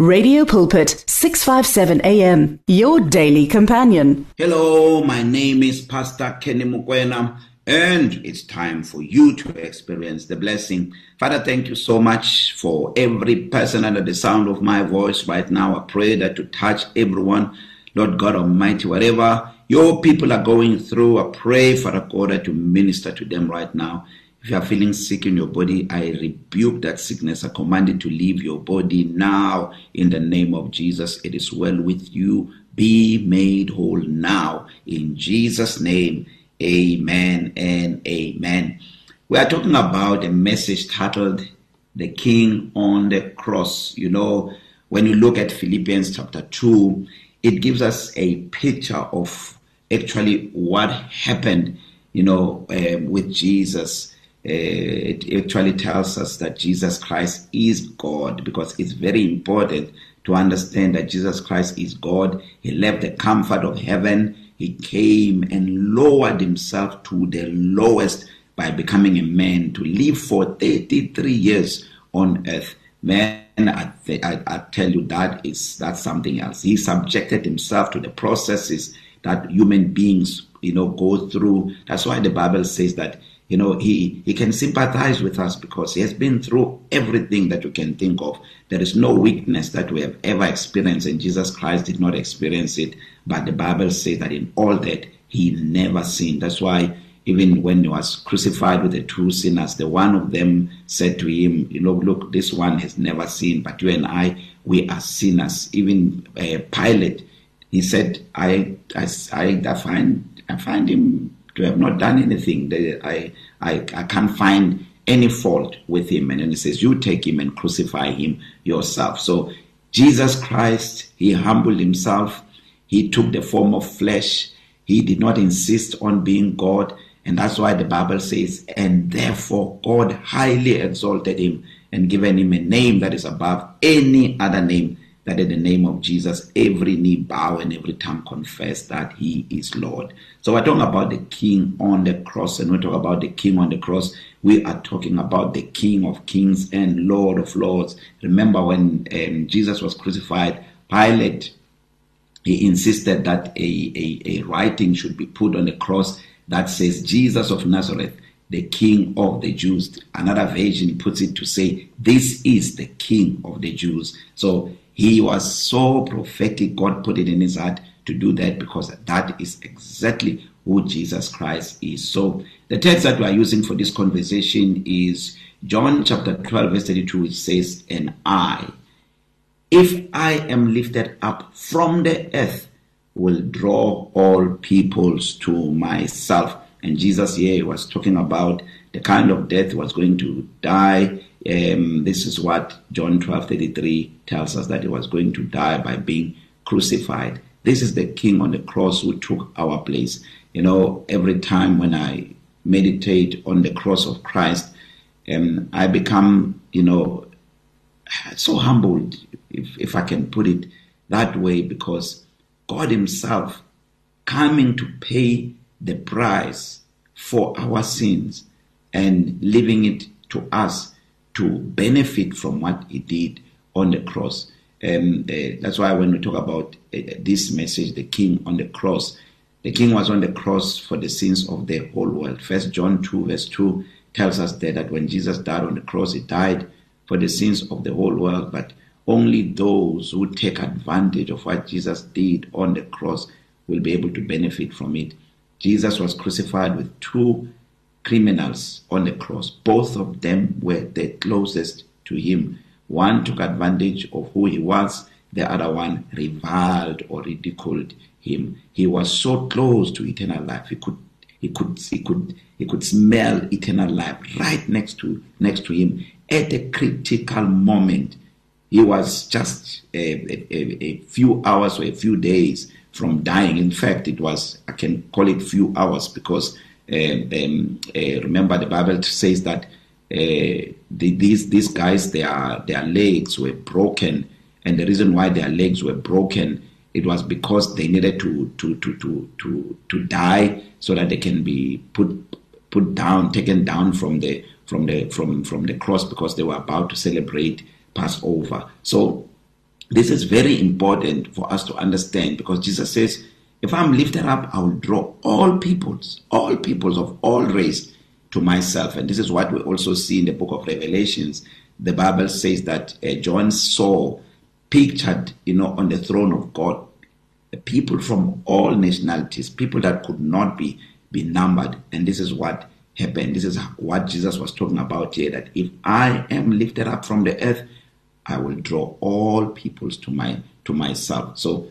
Radio Pulpit 657 AM your daily companion. Hello, my name is Pastor Kenny Mukwena and it's time for you to experience the blessing. Father, thank you so much for every person under the sound of my voice right now. I pray that to touch everyone, Lord God Almighty, whatever your people are going through, I pray, Father God, to minister to them right now. If you are feeling sick in your body, I rebuke that sickness. I command it to leave your body now in the name of Jesus. It is well with you. Be made whole now in Jesus' name. Amen and amen. We are talking about a message titled The King on the Cross. You know, when you look at Philippians chapter 2, it gives us a picture of actually what happened, you know, um, with Jesus it actually tells us that Jesus Christ is God because it's very important to understand that Jesus Christ is God. He left the comfort of heaven. He came and lowered himself to the lowest by becoming a man to live for 33 years on earth. Man, I, I, I tell you that is that's something else. He subjected himself to the processes that human beings, you know, go through. That's why the Bible says that you know he he can sympathize with us because he has been through everything that you can think of. There is no weakness that we have ever experienced and Jesus Christ did not experience it. But the bible says that in all that he never sinned. That's why even when he was crucified with the two sinners the one of them said to him you know look this one has never sinned but you and I we are sinners. Even uh, Pilate he said I I I find I find him to have not done anything. I, I, I can't find any fault with him. And then he says, You take him and crucify him yourself. So Jesus Christ, he humbled himself. He took the form of flesh. He did not insist on being God. And that's why the Bible says, And therefore God highly exalted him and given him a name that is above any other name that in the name of Jesus, every knee bow and every tongue confess that he is Lord. So we're talking about the King on the cross, and we talk about the King on the cross. We are talking about the King of kings and Lord of lords. Remember when um, Jesus was crucified, Pilate he insisted that a, a, a writing should be put on the cross that says Jesus of Nazareth, the King of the Jews. Another version puts it to say, This is the King of the Jews. So he was so prophetic, God put it in his heart to do that because that is exactly who Jesus Christ is. So the text that we are using for this conversation is John chapter 12 verse 32 which says and I if I am lifted up from the earth will draw all peoples to myself and Jesus here was talking about the kind of death was going to die um, this is what John 12:33 tells us that he was going to die by being crucified. This is the king on the cross who took our place. You know, every time when I meditate on the cross of Christ, um, I become, you know, so humbled, if, if I can put it that way, because God Himself coming to pay the price for our sins and leaving it to us to benefit from what he did on the cross. Um, uh, that's why when we talk about uh, this message, the King on the cross, the King was on the cross for the sins of the whole world. First John 2 verse 2 tells us there that when Jesus died on the cross, he died for the sins of the whole world, but only those who take advantage of what Jesus did on the cross will be able to benefit from it. Jesus was crucified with two criminals on the cross. Both of them were the closest to him. One took advantage of who he was, the other one reviled or ridiculed him. He was so close to eternal life. He could he could he could he could smell eternal life right next to next to him at a critical moment. He was just a, a, a few hours or a few days from dying. In fact, it was I can call it few hours because um, um, uh, remember, the Bible says that uh, the, these these guys their their legs were broken, and the reason why their legs were broken it was because they needed to to to to to to die so that they can be put put down, taken down from the from the from from the cross because they were about to celebrate Passover. So this is very important for us to understand because Jesus says, if I'm lifted up, I will draw all peoples, all peoples of all race to myself. And this is what we also see in the book of Revelations. The Bible says that uh, John saw pictured, you know, on the throne of God, people from all nationalities, people that could not be be numbered. And this is what happened. This is what Jesus was talking about here that if I am lifted up from the earth, I will draw all peoples to my to myself. So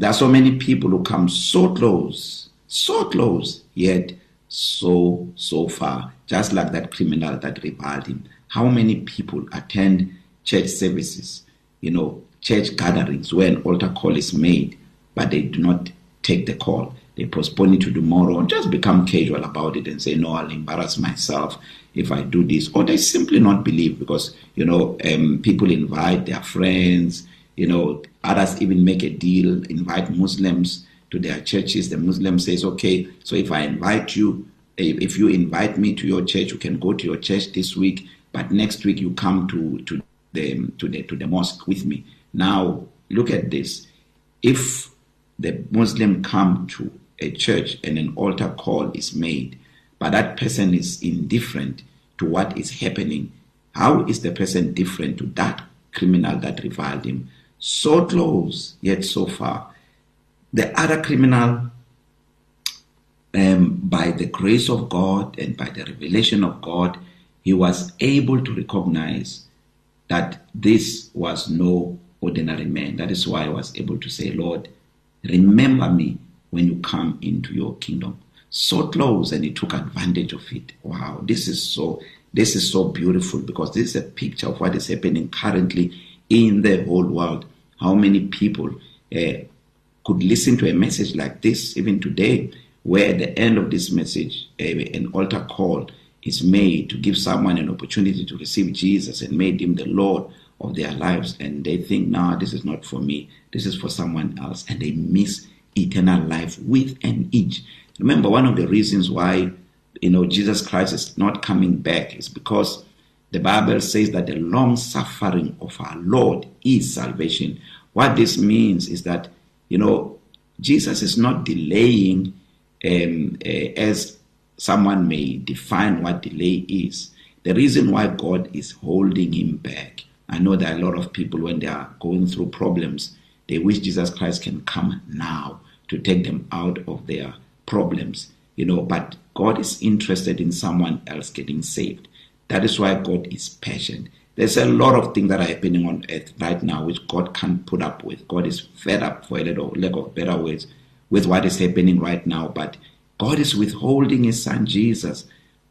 there are so many people who come so close, so close, yet so so far, just like that criminal that reviled him. How many people attend church services, you know, church gatherings where an altar call is made, but they do not take the call. They postpone it to tomorrow or just become casual about it and say, no, I'll embarrass myself if I do this. Or they simply not believe because, you know, um, people invite their friends, you know, others even make a deal, invite Muslims to their churches. The Muslim says, okay, so if I invite you, if you invite me to your church, you can go to your church this week, but next week you come to, to the to the to the mosque with me. Now look at this. If the Muslim come to a church and an altar call is made, but that person is indifferent to what is happening, how is the person different to that criminal that reviled him? So close, yet so far. The other criminal, um, by the grace of God and by the revelation of God, he was able to recognize that this was no ordinary man. That is why I was able to say, Lord, remember me when you come into your kingdom. So close, and he took advantage of it. Wow, this is so this is so beautiful because this is a picture of what is happening currently in the whole world. How many people uh, could listen to a message like this even today, where at the end of this message, uh, an altar call is made to give someone an opportunity to receive Jesus and made him the Lord of their lives, and they think, "No, nah, this is not for me. This is for someone else," and they miss eternal life with and each. Remember, one of the reasons why you know Jesus Christ is not coming back is because the Bible says that the long suffering of our Lord is salvation. What this means is that you know Jesus is not delaying um, uh, as someone may define what delay is. The reason why God is holding him back. I know that a lot of people, when they are going through problems, they wish Jesus Christ can come now to take them out of their problems, you know, but God is interested in someone else getting saved. That is why God is patient. There's a lot of things that are happening on earth right now which God can't put up with. God is fed up, for a little lack of better words, with what is happening right now. But God is withholding His Son Jesus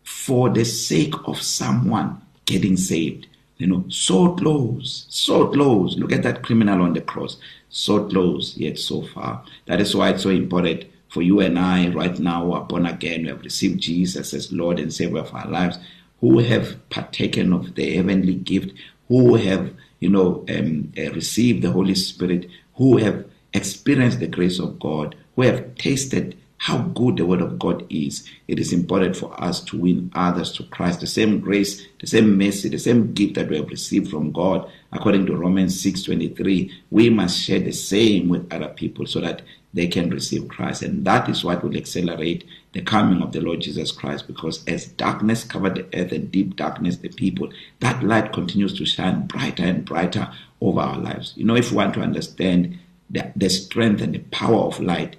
for the sake of someone getting saved. You know, so close, so close. Look at that criminal on the cross. So close, yet so far. That is why it's so important for you and I right now who are born again, who have received Jesus as Lord and Savior of our lives, who have partaken of the heavenly gift, who have, you know, um, uh, received the Holy Spirit, who have experienced the grace of God, who have tasted how good the word of God is, it is important for us to win others to Christ. The same grace, the same mercy, the same gift that we have received from God, according to Romans 6:23, we must share the same with other people so that they can receive Christ. And that is what will accelerate the coming of the Lord Jesus Christ because as darkness covered the earth and deep darkness the people, that light continues to shine brighter and brighter over our lives. You know, if we want to understand the, the strength and the power of light,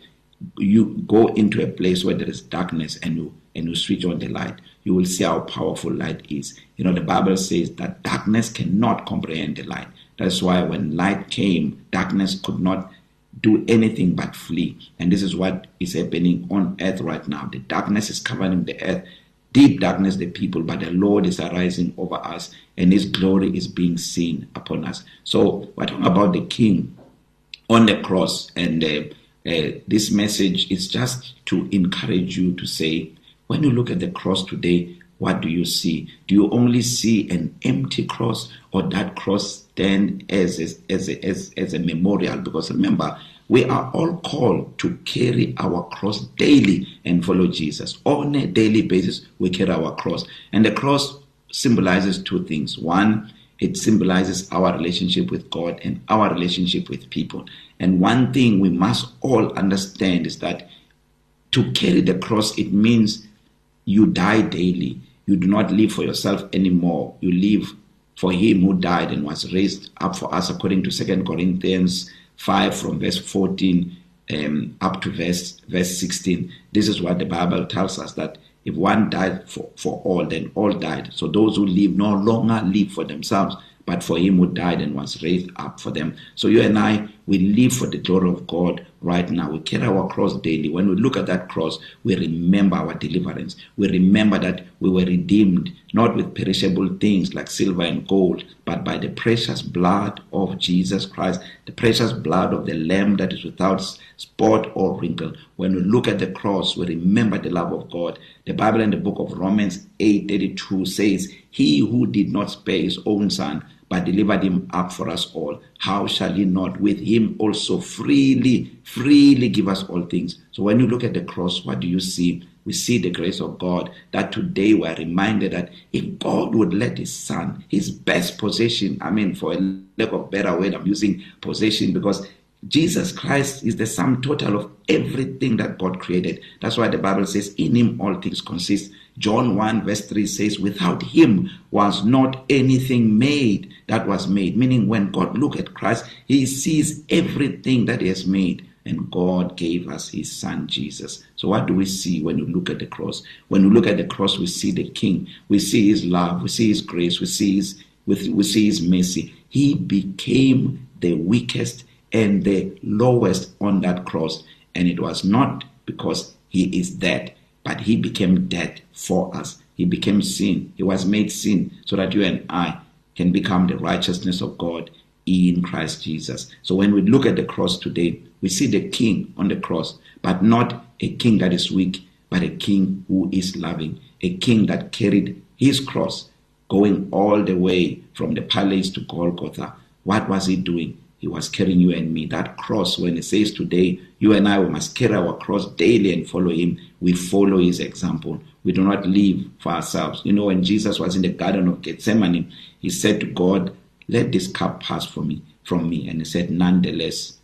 you go into a place where there is darkness and you and you switch on the light you will see how powerful light is. You know the bible says that darkness cannot comprehend the light. That's why when light came darkness could not do anything but flee. And this is what is happening on earth right now. The darkness is covering the earth. Deep darkness the people but the lord is arising over us and his glory is being seen upon us. So we're talking about the king on the cross and uh, uh, this message is just to encourage you to say, when you look at the cross today, what do you see? Do you only see an empty cross, or that cross stand as as a, as, as a memorial? Because remember, we are all called to carry our cross daily and follow Jesus. On a daily basis, we carry our cross. And the cross symbolizes two things. One, it symbolizes our relationship with God and our relationship with people. And one thing we must all understand is that to carry the cross, it means you die daily. You do not live for yourself anymore. You live for him who died and was raised up for us according to 2 Corinthians 5 from verse 14 um, up to verse verse 16. This is what the Bible tells us that if one died for, for all, then all died. So those who live no longer live for themselves, but for him who died and was raised up for them. So you and I, we live for the glory of God right now. We carry our cross daily. When we look at that cross, we remember our deliverance. We remember that we were redeemed not with perishable things like silver and gold, but by the precious blood of Jesus Christ, the precious blood of the Lamb that is without spot or wrinkle. When we look at the cross, we remember the love of God. The Bible in the book of Romans 8:32 says, "He who did not spare his own son, but delivered him up for us all, how shall he not with him also freely, freely give us all things? So when you look at the cross, what do you see? We see the grace of God that today we are reminded that if God would let his son, his best possession, I mean, for a lack of better word, I'm using possession because Jesus Christ is the sum total of everything that God created. That's why the Bible says, In him all things consist. John 1 verse 3 says, Without him was not anything made that was made. Meaning, when God look at Christ, he sees everything that he has made. And God gave us his son Jesus. So, what do we see when we look at the cross? When we look at the cross, we see the King. We see his love. We see his grace. We see his, we see his mercy. He became the weakest and the lowest on that cross. And it was not because he is dead, but he became dead for us. He became sin. He was made sin so that you and I can become the righteousness of God in Christ Jesus. So when we look at the cross today, we see the king on the cross, but not a king that is weak, but a king who is loving, a king that carried his cross going all the way from the palace to Golgotha. What was he doing? He was carrying you and me. That cross, when it says today, you and I we must carry our cross daily and follow him, we follow his example. We do not live for ourselves. You know, when Jesus was in the Garden of Gethsemane, he said to God, Let this cup pass from me, from me. And he said, Nonetheless,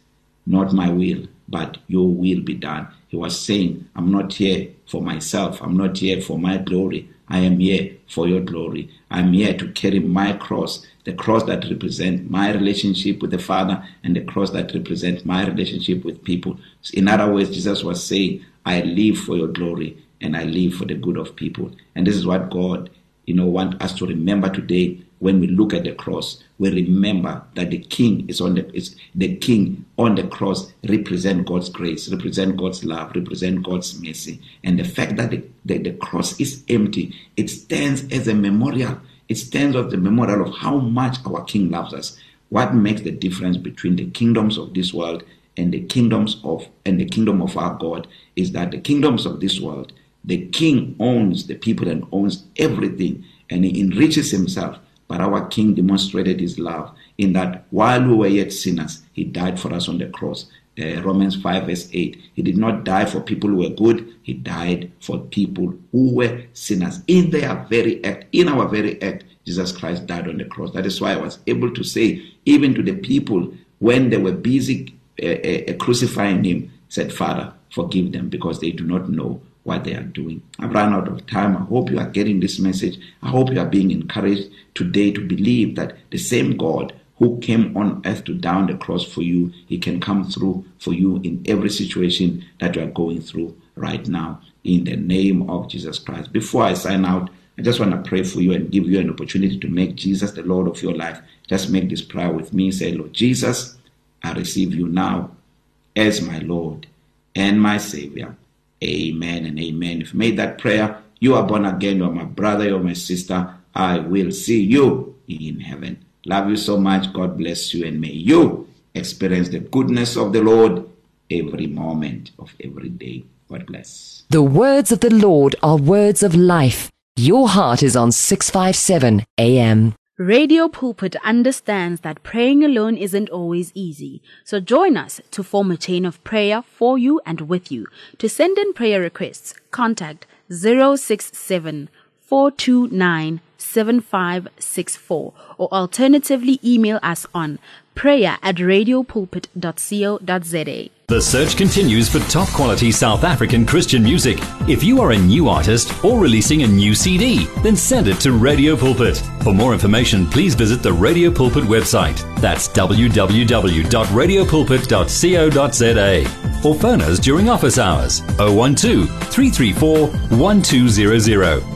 not my will, but your will be done. He was saying, I'm not here for myself. I'm not here for my glory. I am here for your glory. I'm here to carry my cross, the cross that represents my relationship with the Father and the cross that represents my relationship with people. In other words, Jesus was saying, I live for your glory and I live for the good of people. And this is what God, you know, want us to remember today when we look at the cross, we remember that the king is on the is the king on the cross represent God's grace, represent God's love, represent God's mercy. And the fact that the, the, the cross is empty, it stands as a memorial. It stands as the memorial of how much our king loves us. What makes the difference between the kingdoms of this world and the kingdoms of and the kingdom of our God is that the kingdoms of this world, the king owns the people and owns everything, and he enriches himself but our King demonstrated his love in that while we were yet sinners, he died for us on the cross. Uh, Romans 5 verse 8. He did not die for people who were good, he died for people who were sinners. In their very act, in our very act, Jesus Christ died on the cross. That is why I was able to say, even to the people when they were busy uh, uh, crucifying him, said, Father, forgive them because they do not know what they are doing. I've run out of time. I hope you are getting this message. I hope you are being encouraged today to believe that the same God who came on earth to down the cross for you, he can come through for you in every situation that you are going through right now in the name of Jesus Christ. Before I sign out, I just want to pray for you and give you an opportunity to make Jesus the Lord of your life. Just make this prayer with me. Say, Lord Jesus, I receive you now as my Lord and my Savior. Amen and amen. If you made that prayer, you are born again, you're my brother, you're my sister. I will see you in heaven. Love you so much. God bless you, and may you experience the goodness of the Lord every moment of every day. God bless. The words of the Lord are words of life. Your heart is on 657 AM. Radio Pulpit understands that praying alone isn't always easy, so join us to form a chain of prayer for you and with you. To send in prayer requests, contact 067 429 7564 or alternatively email us on prayer at radiopulpit.co.za. The search continues for top quality South African Christian music. If you are a new artist or releasing a new CD, then send it to Radio Pulpit. For more information, please visit the Radio Pulpit website. That's www.radiopulpit.co.za. Or phone us during office hours 012 334 1200.